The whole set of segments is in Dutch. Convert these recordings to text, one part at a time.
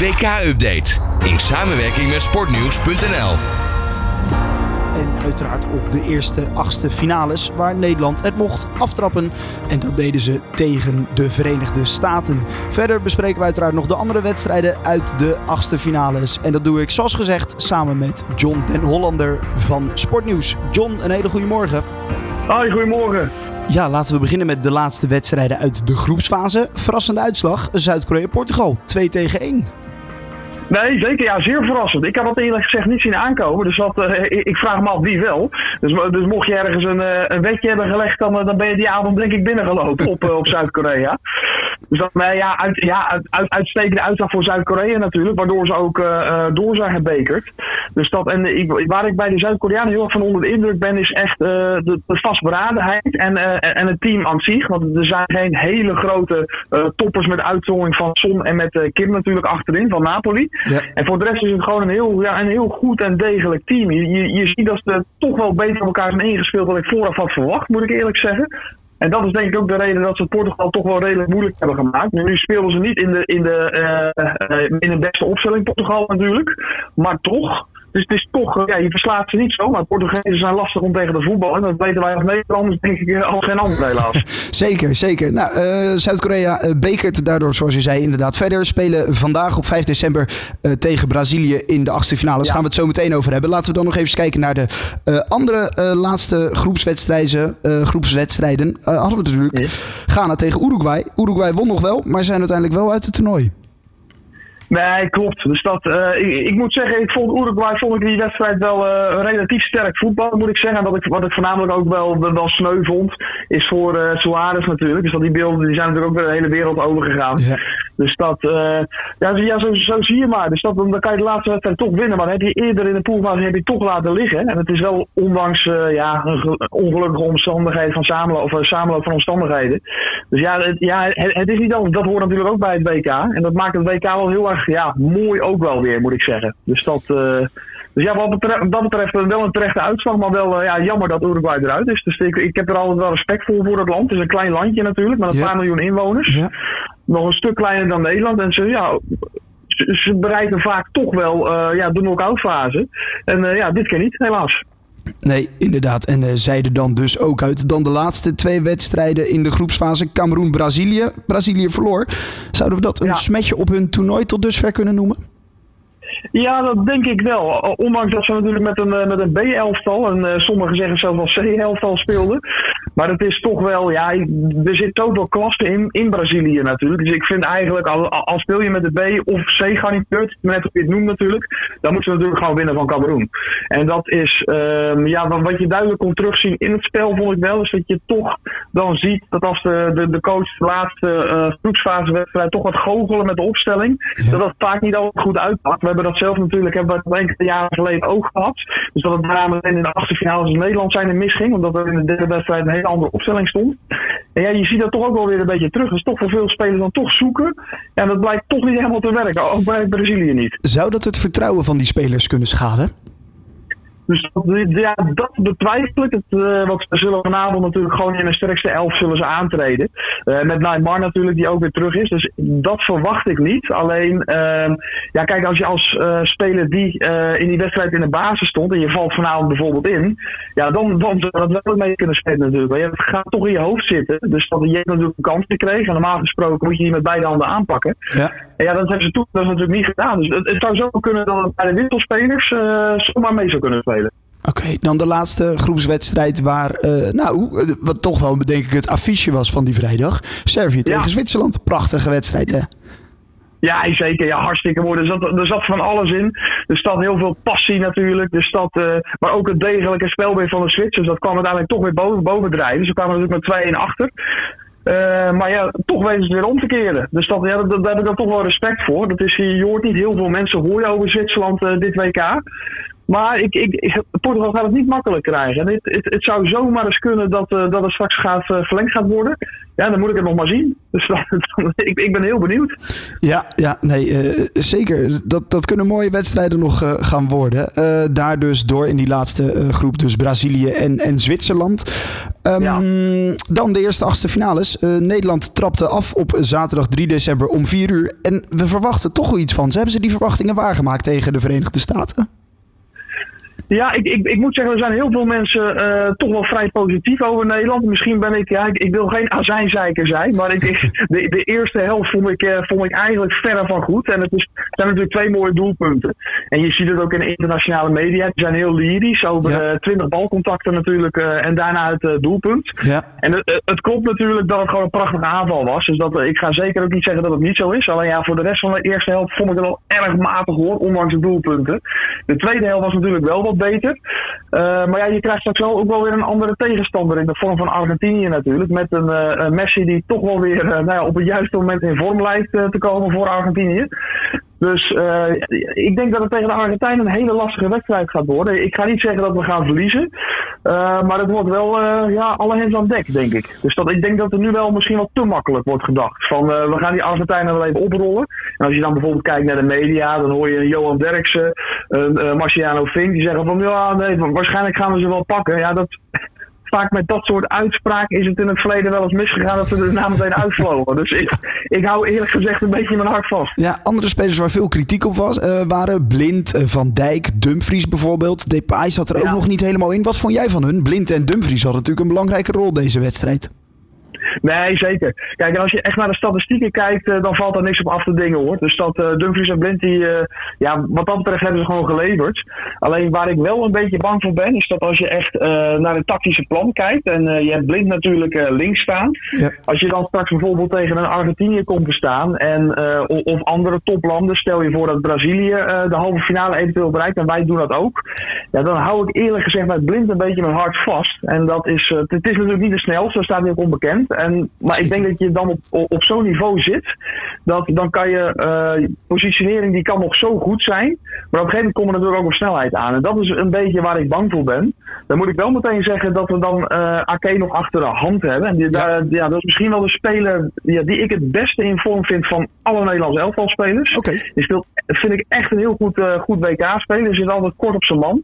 WK-update in samenwerking met sportnieuws.nl. En uiteraard op de eerste achtste finales waar Nederland het mocht aftrappen. En dat deden ze tegen de Verenigde Staten. Verder bespreken we uiteraard nog de andere wedstrijden uit de achtste finales. En dat doe ik zoals gezegd samen met John den Hollander van Sportnieuws. John, een hele goede morgen. Hoi, goedemorgen. Ja, laten we beginnen met de laatste wedstrijden uit de groepsfase. Verrassende uitslag: Zuid-Korea-Portugal 2 tegen 1. Nee, zeker. Ja, zeer verrassend. Ik had dat eerlijk gezegd niet zien aankomen. Dus dat, uh, ik vraag me af wie wel. Dus, dus mocht je ergens een, uh, een wetje hebben gelegd, dan, uh, dan ben je die avond denk ik binnengelopen op, op Zuid-Korea. Dus dat, ja, uit, ja uit, uitstekende uitslag voor Zuid-Korea natuurlijk, waardoor ze ook door zijn gebekerd. Dus dat, en ik, waar ik bij de Zuid-Koreanen heel erg van onder de indruk ben, is echt de, de vastberadenheid en, en het team aan zich. Want er zijn geen hele grote toppers met uitzondering van Son en met Kim natuurlijk achterin van Napoli. Ja. En voor de rest is het gewoon een heel, ja, een heel goed en degelijk team. Je, je, je ziet dat ze toch wel beter op elkaar zijn ingespeeld dan ik vooraf had verwacht, moet ik eerlijk zeggen. En dat is denk ik ook de reden dat ze Portugal toch wel redelijk moeilijk hebben gemaakt. Nu, spelen ze niet in de, in, de, uh, uh, in de beste opstelling, Portugal natuurlijk. Maar toch, dus het is toch, ja, je verslaat ze niet zo. Maar Portugezen zijn lastig om tegen de voetbal. En dat weten wij als Nederlanders denk ik al geen ander helaas. zeker, zeker. Nou, uh, Zuid-Korea uh, bekert daardoor, zoals je zei, inderdaad verder. Spelen vandaag op 5 december uh, tegen Brazilië in de achtste finale. Daar ja. gaan we het zo meteen over hebben. Laten we dan nog even kijken naar de andere laatste groepswedstrijden. groepswedstrijden hadden we natuurlijk. Ja. Ghana tegen Uruguay. Uruguay won nog wel, maar zijn uiteindelijk wel uit het toernooi. Nee, klopt. Dus dat, uh, ik, ik, moet zeggen, ik vond Uruguay vond ik die wedstrijd wel uh, relatief sterk voetbal, moet ik zeggen. En wat ik, wat ik voornamelijk ook wel, wel sneu vond, is voor uh, Suarez natuurlijk. Dus dat die beelden die zijn natuurlijk ook weer de hele wereld overgegaan. Ja. Dus dat, ja, ja zo, zo zie je maar. Dus dat, dan kan je de laatste wedstrijd toch winnen. Maar dan heb je eerder in de poolfase heb je toch laten liggen. En het is wel ondanks ja, ongelukkige omstandigheden van samenloop, of samenloop van omstandigheden. Dus ja, het, ja het, het is niet anders. Dat hoort natuurlijk ook bij het WK. En dat maakt het WK wel heel erg ja, mooi ook wel weer, moet ik zeggen. Dus dat, uh, dus ja, wat betreft, dat betreft wel een terechte uitslag, maar wel uh, ja, jammer dat Uruguay eruit is. Dus ik, ik heb er altijd wel respect voor voor het land. Het is een klein landje natuurlijk, met een ja. paar miljoen inwoners. Ja. Nog een stuk kleiner dan Nederland. En ze, ja, ze, ze bereiken vaak toch wel uh, ja, de knock-out fase. En ja, dit keer niet, helaas. Nee, inderdaad. En uh, zeiden dan dus ook uit. Dan de laatste twee wedstrijden in de groepsfase. Cameroen-Brazilië. Brazilië verloor. Zouden we dat een ja. smetje op hun toernooi tot dusver kunnen noemen? Ja, dat denk ik wel. Ondanks dat ze natuurlijk met een, met een B-elftal, en uh, sommigen zeggen zelfs wel C-elftal speelden. Maar het is toch wel, ja, er zit zoveel klasse in, in Brazilië natuurlijk. Dus ik vind eigenlijk, al, al speel je met de B of C garnituur, net hoe je het noemt natuurlijk, dan moeten ze natuurlijk gewoon winnen van Cameroen. En dat is, um, ja, wat je duidelijk kon terugzien in het spel, vond ik wel, is dat je toch dan ziet dat als de, de, de coach de laatste uh, groepsfasewedstrijd toch wat goochelen met de opstelling, ja. dat dat vaak niet altijd goed uitpakt. We hebben dat zelf natuurlijk, hebben we enkele jaren geleden ook gehad. Dus dat het daarna meteen in de achtste finale in Nederland zijn en misging, omdat er in de derde wedstrijd een hele andere opstelling stond. En ja, je ziet dat toch ook wel weer een beetje terug. Dat is toch voor veel spelers dan toch zoeken. En dat blijkt toch niet helemaal te werken. Ook bij Brazilië niet. Zou dat het vertrouwen van die spelers kunnen schaden? Dus dat, ja, dat betwijfel ik. Het, uh, want ze zullen vanavond natuurlijk gewoon in de sterkste elf zullen ze aantreden. Uh, met Neymar natuurlijk, die ook weer terug is. Dus dat verwacht ik niet. Alleen, uh, ja, kijk, als je als uh, speler die in die wedstrijd in de basis stond en je valt vanavond bijvoorbeeld in, ja, dan, dan zou dat wel mee kunnen spelen natuurlijk. Maar het gaat toch in je hoofd zitten. Dus dat je natuurlijk een kans gekregen. En normaal gesproken moet je die met beide handen aanpakken. Ja. En ja, dat hebben ze toen dat is natuurlijk niet gedaan. Dus het, het zou zo kunnen dat het bij de winkelspelers zomaar mee zou kunnen spelen. Oké, okay, dan de laatste groepswedstrijd waar, uh, nou, wat toch wel denk ik het affiche was van die vrijdag. Servië tegen. Zwitserland. Prachtige wedstrijd, hè? Ja, zeker. Ja, hartstikke mooi. Er zat, er zat van alles in. Er zat heel veel passie natuurlijk. Er zat, uh, maar ook het degelijke spelbeeld van de Zwitsers. Dat kwam uiteindelijk toch weer boven, boven drijven. Ze kwamen natuurlijk met 2-1 achter. Uh, maar ja, toch weten ze weer om te keren. Dus dat, ja, dat, daar heb ik dan toch wel respect voor. Dat is, je hoort niet heel veel mensen hoor je over Zwitserland uh, dit WK. Maar ik, ik, Portugal gaat het niet makkelijk krijgen. En het, het, het zou zomaar eens kunnen dat, uh, dat het straks gaat, uh, verlengd gaat worden. Ja, dan moet ik het nog maar zien. Dus dat, ik, ik ben heel benieuwd. Ja, ja nee, uh, zeker. Dat, dat kunnen mooie wedstrijden nog gaan worden. daar dus door in die laatste groep, dus Brazilië en, en Zwitserland. Ehm, Ja. Dan de eerste achtste finales. Eh, Nederland trapte af op zaterdag 3 december om 4 uur. En we verwachten toch wel iets van ze. Hebben ze die verwachtingen waargemaakt tegen de Verenigde Staten? Ja, ik, ik, ik moet zeggen, er zijn heel veel mensen eh, toch wel vrij positief over Nederland. Misschien ben ik, ja, ik, ik wil geen azijnzeiker zijn, maar ik, ik- de, de eerste helft vond ik, eh, vond ik eigenlijk verre van goed. En het, is, zijn natuurlijk twee mooie doelpunten. En je ziet het ook in de internationale media, die zijn heel lyrisch over Ja. eh, 20 balcontacten natuurlijk eh, en daarna het eh, doelpunt. Ja. En het, het- klopt natuurlijk dat het gewoon een prachtige aanval was. Dus dat, eh, ik ga zeker ook niet zeggen dat het niet zo is. Alleen ja, voor de rest van de eerste helft vond ik het wel erg matig hoor, ondanks de doelpunten. De tweede helft was natuurlijk wel wat Eh, maar ja, je krijgt straks wel ook wel weer een andere tegenstander in de vorm van Argentinië natuurlijk. Met een, eh, Messi die toch wel weer eh, nou ja, op het juiste moment in vorm lijkt te komen voor Argentinië. Dus eh, ik denk dat het tegen de Argentijnen een hele lastige wedstrijd gaat worden. Ik ga niet zeggen dat we gaan verliezen. eh, maar het wordt wel eh, ja, alle hens aan dek, denk ik. Dus dat, ik denk dat er nu wel misschien wel te makkelijk wordt gedacht. Van we gaan die Argentijnen wel even oprollen. En als je dan bijvoorbeeld kijkt naar de media, dan hoor je een Johan Derksen, een Marciano Fink, die zeggen van ja, nee, waarschijnlijk gaan we ze wel pakken. Ja, dat, vaak met dat soort uitspraken is het in het verleden wel eens misgegaan dat ze er na meteen uitvlogen. Dus ik, ik hou eerlijk gezegd een beetje mijn hart vast. Ja, andere spelers waar veel kritiek op was, eh, waren Blind, eh, Van Dijk, Dumfries bijvoorbeeld. Depay zat er ook nog niet helemaal in. Wat vond jij van hun? Blind en Dumfries hadden natuurlijk een belangrijke rol deze wedstrijd. Nee, zeker. Kijk, en als je echt naar de statistieken kijkt, eh, dan valt er niks op af te dingen hoor. Dus dat eh, Dumfries en Blind, die, eh, ja, wat dat betreft hebben ze gewoon geleverd. Alleen waar ik wel een beetje bang voor ben, is dat als je echt naar het tactische plan kijkt, en je hebt Blind natuurlijk links staan. Ja. Als je dan straks bijvoorbeeld tegen een Argentinië komt te staan, en, of andere toplanden, stel je voor dat Brazilië de halve finale eventueel bereikt, en wij doen dat ook. Ja, dan hou ik eerlijk gezegd met Blind een beetje mijn hart vast. En dat is, het is natuurlijk niet de snelste, staat hij ook onbekend. En, maar ik denk dat je dan op, op, op zo'n niveau zit, dat dan kan je, eh, positionering die kan nog zo goed zijn. Maar op een gegeven moment komt er natuurlijk ook nog snelheid aan. En dat is een beetje waar ik bang voor ben. Dan moet ik wel meteen zeggen dat we dan Ake nog achter de hand hebben. En die, daar- ja, dat is misschien wel de speler ja, die ik het beste in vorm vind van alle Nederlandse elftalspelers. Oké. Die speelt, vind ik echt een heel goed, eh, goed WK-speler. Zit altijd kort op zijn man.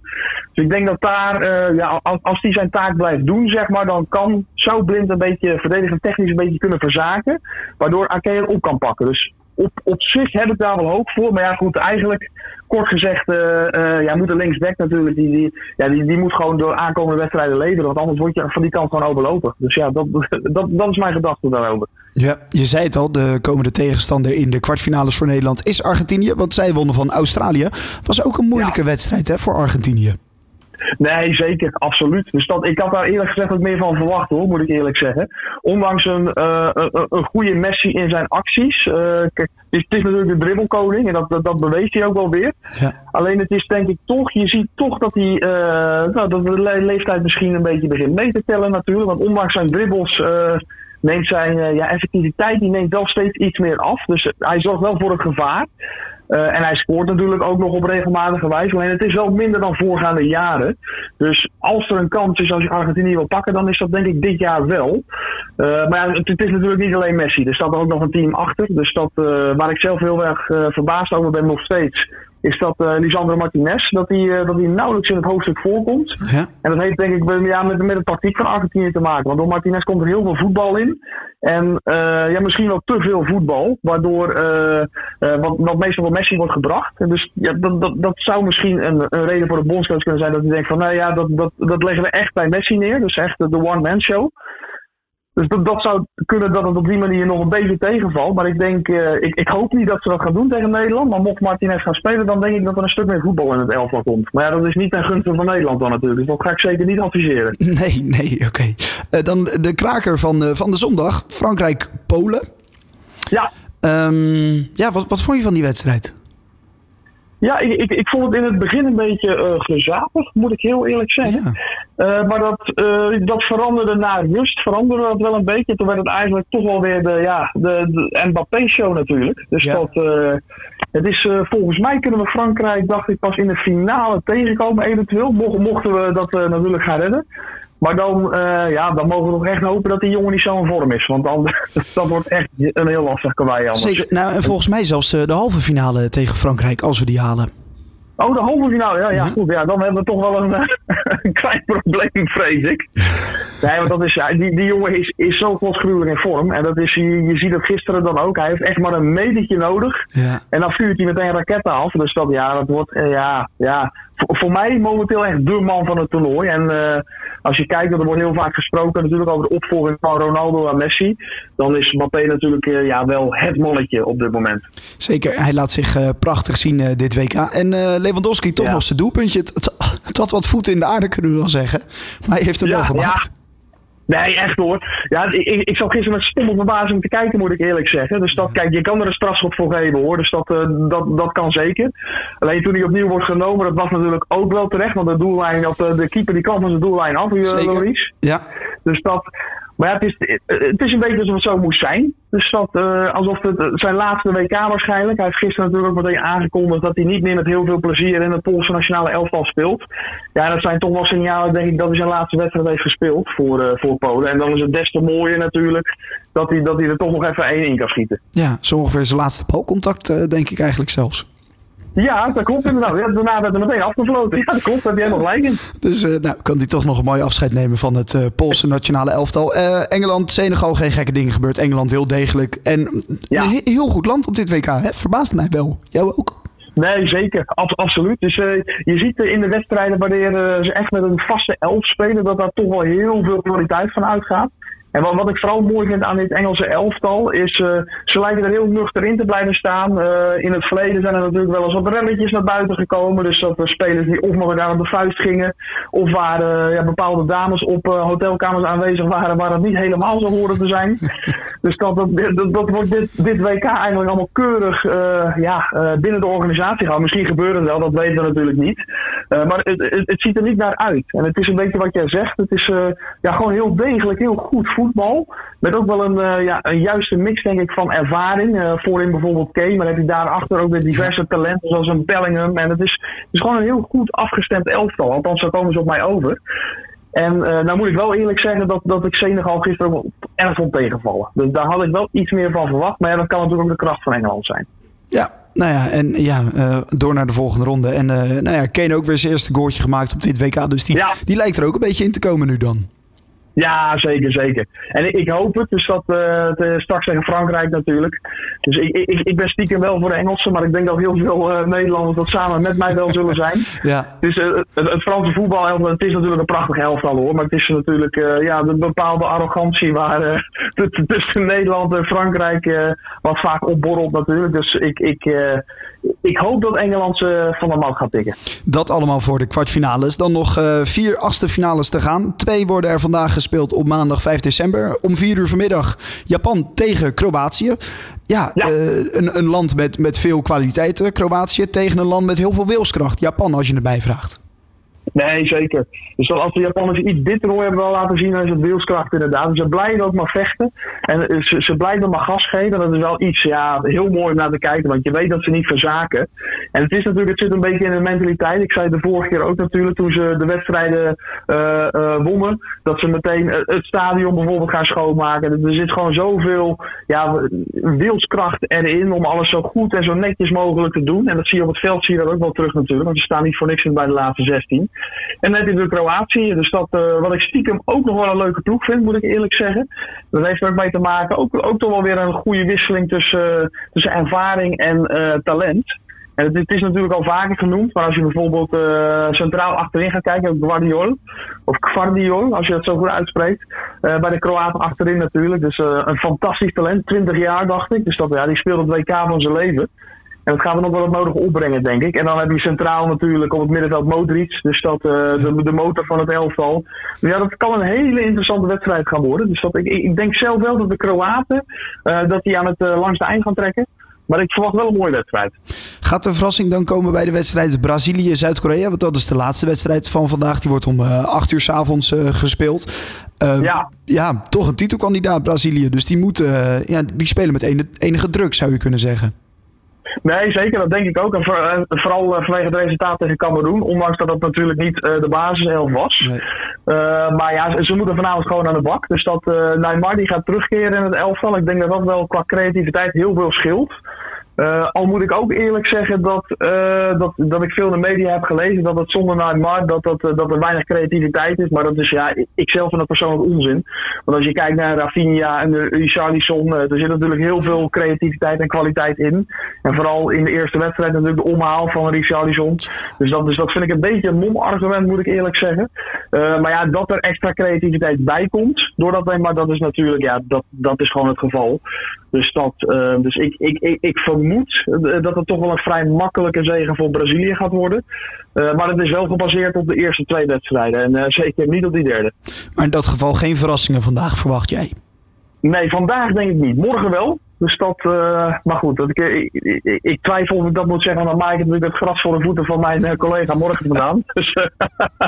Dus ik denk dat daar, eh, ja, als, als hij zijn taak blijft doen, zeg maar, dan kan, zou Blind een beetje verdedigend technisch een beetje kunnen verzaken. Waardoor Ake het op kan pakken. Dus op, op zich heb ik daar wel hoop voor. Maar ja, goed, eigenlijk, kort gezegd, eh eh ja, moet de linksback natuurlijk, die, die, ja, die, die moet gewoon door aankomende wedstrijden leveren. Want anders word je van die kant gewoon overlopen. Dus ja, dat, dat, dat is mijn gedachte daarover. Ja, je zei het al, de komende tegenstander in de kwartfinales voor Nederland is Argentinië. Want zij wonnen van Australië. Was ook een moeilijke wedstrijd hè, voor Argentinië. Nee, zeker, absoluut. Dus dat, ik had daar eerlijk gezegd ook meer van verwacht hoor, moet ik eerlijk zeggen. Ondanks een, eh, een, een goede Messi in zijn acties. eh, kijk, het, is, het is natuurlijk de dribbelkoning en dat, dat, dat beweegt hij ook wel weer. Ja. Alleen het is denk ik toch, je ziet toch dat hij eh, nou, dat de le- leeftijd misschien een beetje begint mee te tellen natuurlijk. Want ondanks zijn dribbles eh, neemt zijn eh, ja, effectiviteit die neemt wel steeds iets meer af. Dus hij zorgt wel voor het gevaar. Eh, en hij scoort natuurlijk ook nog op regelmatige wijze. Alleen het is wel minder dan voorgaande jaren. Dus als er een kans is als je Argentinië wil pakken, dan is dat denk ik dit jaar wel. Eh, maar het, is natuurlijk niet alleen Messi. Er staat ook nog een team achter. Dus dat, eh, waar ik zelf heel erg eh, verbaasd over ben nog steeds, is dat Lisandro Martinez, dat hij, eh, dat hij nauwelijks in het hoofdstuk voorkomt. Ja. En dat heeft denk ik met- ja, met, met de tactiek van Argentinië te maken. Want door Martinez komt er heel veel voetbal in. En eh, ja, misschien wel te veel voetbal. Waardoor wat, wat meestal door Messi wordt gebracht. En dus ja, dat, dat, dat zou misschien een, een reden voor de bondscoach kunnen zijn. Dat hij denkt van nou ja, dat, dat, dat leggen we echt bij Messi neer. Dus echt de, de one-man show. Dus dat, dat zou kunnen dat het op die manier nog een beetje tegenvalt. Maar ik denk, eh, ik, ik hoop niet dat ze dat gaan doen tegen Nederland. Maar mocht Martinez gaan spelen, dan denk ik dat er een stuk meer voetbal in het elftal komt. Maar ja, dat is niet ten gunste van Nederland dan natuurlijk. Dus dat ga ik zeker niet adviseren. Nee, nee, oké. Eh, dan de kraker van, eh, van de zondag. Frankrijk-Polen. Ja, Ehm, ja, wat, wat vond je van die wedstrijd? Ja, ik, ik, ik vond het in het begin een beetje eh gezapig, moet ik heel eerlijk zeggen. Ja. Eh, maar dat, eh, dat veranderde na rust, veranderde dat wel een beetje. Toen werd het eigenlijk toch wel weer de, ja, de, de Mbappé-show natuurlijk. Dus Ja. dat, eh, het is, volgens mij kunnen we Frankrijk, dacht ik, pas in de finale tegenkomen eventueel. Mochten, mochten we dat natuurlijk gaan redden. Maar dan, ja, dan mogen we nog echt hopen dat die jongen niet zo in vorm is. Want dan, dat wordt echt een heel lastig kawaii anders. Zeker. Nou, en volgens mij zelfs de halve finale tegen Frankrijk, als we die halen. Oh, de halve finale. Ja, ja, Ja. goed. Ja, dan hebben we toch wel een, eh, een klein probleem, vrees ik. Nee, want dat is, ja, die, die jongen is, is zo godsgruwelijk in vorm. En dat is, je, je ziet het gisteren dan ook. Hij heeft echt maar een metertje nodig. Ja. En dan vuurt hij meteen raketten af. Dus dat, ja, dat wordt, eh, ja, ja. Voor, mij momenteel echt de man van het toernooi. En eh, als je kijkt, er wordt heel vaak gesproken natuurlijk over de opvolging van Ronaldo en Messi. Dan is Mbappé natuurlijk eh, ja, wel het mannetje op dit moment. Zeker, hij laat zich eh, prachtig zien dit WK. En Lewandowski toch Ja. nog zijn doelpuntje. Het, het, het had wat voeten in de aarde, kunnen we wel zeggen. Maar hij heeft hem Ja, wel gemaakt. Nee, echt hoor. Ja, ik, ik, ik zat gisteren met stomme verbazing te kijken, moet ik eerlijk zeggen. Dus dat, kijk, je kan er een strafschot voor geven hoor. Dus dat, eh, dat, dat kan zeker. Alleen toen hij opnieuw wordt genomen, dat was natuurlijk ook wel terecht. Want de doellijn, of de, de keeper die kwam van zijn doellijn af, eh. Loris. Ja, Dus dat. Maar ja, het is, het is een beetje alsof het zo moest zijn. Dus dat, eh, alsof het zijn laatste WK waarschijnlijk. Hij heeft gisteren natuurlijk ook meteen aangekondigd dat hij niet meer met heel veel plezier in het Poolse nationale elftal speelt. Ja, dat zijn toch wel signalen, denk ik, dat hij zijn laatste wedstrijd heeft gespeeld voor, eh, voor Polen. En dan is het des te mooier natuurlijk dat hij, dat hij er toch nog even één in kan schieten. ja, zo ongeveer zijn laatste balcontact, eh, denk ik eigenlijk zelfs. Ja, dat klopt inderdaad. Ja, daarna werd er meteen afgefloten. Ja, dat klopt. Daar heb jij nog gelijk in. Dus eh, nou, kan hij toch nog een mooi afscheid nemen van het eh, Poolse nationale elftal. Eh, Engeland, Senegal, geen gekke dingen gebeurd. Engeland heel degelijk. En Ja. een he- heel goed land op dit WK. Hè? Verbaast mij wel. Jou ook? Nee, zeker. Ab- absoluut. Dus je ziet in de wedstrijden wanneer ze echt met een vaste elf spelen, dat daar toch wel heel veel kwaliteit van uitgaat. En wat, wat ik vooral mooi vind aan dit Engelse elftal is, eh, ze lijken er heel nuchter in te blijven staan. Eh, in het verleden zijn er natuurlijk wel eens wat relletjes naar buiten gekomen. Dus dat er spelers die of met elkaar aan de vuist gingen, of waar eh, ja, bepaalde dames op eh, hotelkamers aanwezig waren waar het niet helemaal zo horen te zijn. dus dat, dat, dat, dat wordt dit, dit WK eigenlijk allemaal keurig eh, ja, eh, binnen de organisatie gehouden. Misschien gebeurt het wel, dat weten we natuurlijk niet. Eh, maar het, het, het ziet er niet naar uit. En het is een beetje wat jij zegt. Het is eh, ja, gewoon heel degelijk, heel goed voetbal. Met ook wel een, eh, ja, een juiste mix, denk ik, van ervaring. Eh, voorin bijvoorbeeld Kane, maar heb je daarachter ook weer diverse talenten, zoals een Bellingham. En het is, het is gewoon een heel goed afgestemd elftal. Althans, zo komen ze op mij over. En eh, nou moet ik wel eerlijk zeggen dat, dat ik Senegal gisteren ook erg vond tegenvallen. Dus daar had ik wel iets meer van verwacht. Maar ja, dat kan natuurlijk ook de kracht van Engeland zijn. Ja, nou ja, en ja, door naar de volgende ronde. En eh, nou ja, Kane ook weer zijn eerste goaltje gemaakt op dit WK. Dus die, Ja. die lijkt er ook een beetje in te komen nu dan. Ja, zeker, zeker. En ik, ik hoop het, dus dat eh, eh, straks tegen Frankrijk natuurlijk. Dus ik, ik, ik ben stiekem wel voor de Engelsen, maar ik denk dat heel veel eh, Nederlanders dat samen met mij wel zullen zijn. Ja, Dus het, het Franse voetbal, het is natuurlijk een prachtig elftal hoor, maar het is natuurlijk ja, de bepaalde arrogantie waar tussen Nederland en Frankrijk wat vaak opborrelt natuurlijk. Dus ik, ik, ik hoop dat Engeland ze van de mat gaat tikken. dat allemaal voor de kwartfinales. Dan nog vier achtste finales te gaan. Twee worden er vandaag gespeeld op maandag 5 december. Om vier uur vanmiddag Japan tegen Kroatië. Ja, Ja. eh, een, een land met, met veel kwaliteiten, Kroatië, tegen een land met heel veel wilskracht, Japan, als je het mij vraagt. Nee, zeker. Dus als de Japanners iets dit toernooi hebben laten zien, dan is het wilskracht inderdaad. Dus ze blijven ook maar vechten. En eh, ze, ze blijven maar gas geven. Dat is wel iets ja, heel mooi om naar te kijken, want je weet dat ze niet verzaken. En het is natuurlijk, het zit een beetje in de mentaliteit. Ik zei de vorige keer ook natuurlijk, toen ze de wedstrijden eh, wonnen, dat ze meteen het stadion bijvoorbeeld gaan schoonmaken. Er zit gewoon zoveel ja, wilskracht erin om alles zo goed en zo netjes mogelijk te doen. En dat zie je op het veld zie je dat ook wel terug natuurlijk, want ze staan niet voor niks in bij de laatste 16. En heb je de Kroatië, dus dat, eh, wat ik stiekem ook nog wel een leuke ploeg vind, moet ik eerlijk zeggen. Dat heeft er ook mee te maken, ook, ook toch wel weer een goede wisseling tussen, tussen ervaring en eh, talent. En het, is natuurlijk al vaker genoemd, maar als je bijvoorbeeld eh, centraal achterin gaat kijken, Guardiol, of Guardiol, als je dat zo goed uitspreekt, eh, bij de Kroaten achterin natuurlijk. Dus eh, een fantastisch talent, 20 jaar dacht ik. Dus dat, ja, die speelt het WK van zijn leven. En dat gaat er nog wel het nodige opbrengen, denk ik. En dan heb je centraal natuurlijk op het middenveld Modric. Dus dat, eh, de, de motor van het elftal. Dus ja, dat kan een hele interessante wedstrijd gaan worden. Dus dat, ik, ik denk zelf wel dat de Kroaten eh, dat die aan het eh, langste eind gaan trekken. Maar ik verwacht wel een mooie wedstrijd. Gaat de verrassing dan komen bij de wedstrijd Brazilië-Zuid-Korea? Want dat is de laatste wedstrijd van vandaag. Die wordt om eh 8 uur s avonds gespeeld. Eh, Ja. ja, toch een titelkandidaat Brazilië. Dus die, moeten, ja, die spelen met enige druk, zou je kunnen zeggen. Nee, zeker. Dat denk ik ook. En voor- vooral eh, vanwege het resultaat tegen Cameroen. Ondanks dat dat natuurlijk niet eh, de basiself was. Nee. Eh, maar ja, ze, moeten vanavond gewoon aan de bak. Dus dat eh Neymar die gaat terugkeren in het elftal. Ik denk dat dat wel qua creativiteit heel veel scheelt. Uh, al moet ik ook eerlijk zeggen dat, uh, dat, dat ik veel in de media heb gelezen dat het zonder Neymar dat, dat, dat er weinig creativiteit is. Maar dat is ja, ik zelf vind dat persoonlijk onzin. Want als je kijkt naar Rafinha en de Richarlison, er zit natuurlijk heel veel creativiteit en kwaliteit in. En vooral in de eerste wedstrijd natuurlijk de omhaal van Richarlison. Dus dat, dus dat vind ik een beetje een non-argument moet ik eerlijk zeggen. maar ja, dat er extra creativiteit bij komt, doordat Neymar, dat is natuurlijk, ja, dat, dat is gewoon het geval. Dus, dat, dus ik, ik, ik, ik vermoed eh, dat het toch wel een vrij makkelijke zegen voor Brazilië gaat worden. Uh, maar het is wel gebaseerd op de eerste twee wedstrijden. En uh, zeker niet op die derde. Maar in dat geval geen verrassingen vandaag, verwacht jij? Nee, vandaag denk ik niet. Morgen wel. Dus dat, uh, maar goed, dat ik, ik, ik, ik, twijfel of ik dat moet zeggen, want dan maak ik natuurlijk het gras voor de voeten van mijn uh, collega morgen vandaan. dus uh,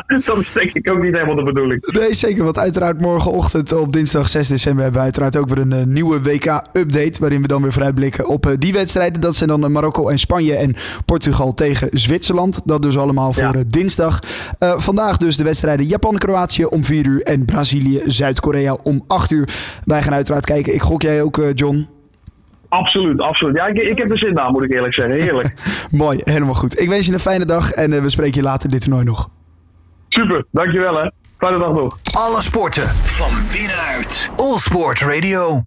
dat is denk ik ook niet helemaal de bedoeling. Nee, zeker, want uiteraard morgenochtend op dinsdag 6 december hebben we uiteraard ook weer een nieuwe WK-update, waarin we dan weer vooruitblikken op die wedstrijden. Dat zijn dan Marokko en Spanje en Portugal tegen Zwitserland. Dat dus allemaal voor ja. dinsdag. vandaag dus de wedstrijden Japan-Kroatië om 4 uur en Brazilië-Zuid-Korea om 8 uur. Wij gaan uiteraard kijken. Ik gok jij ook, John? Absoluut, absoluut. Ja, ik, ik heb er zin aan, moet ik eerlijk zeggen. Heerlijk. Mooi, helemaal goed. Ik wens je een fijne dag en uh, we spreken je later dit toernooi nog. Super, dankjewel hè. Fijne dag nog. Alle sporten van binnenuit. All Sport Radio.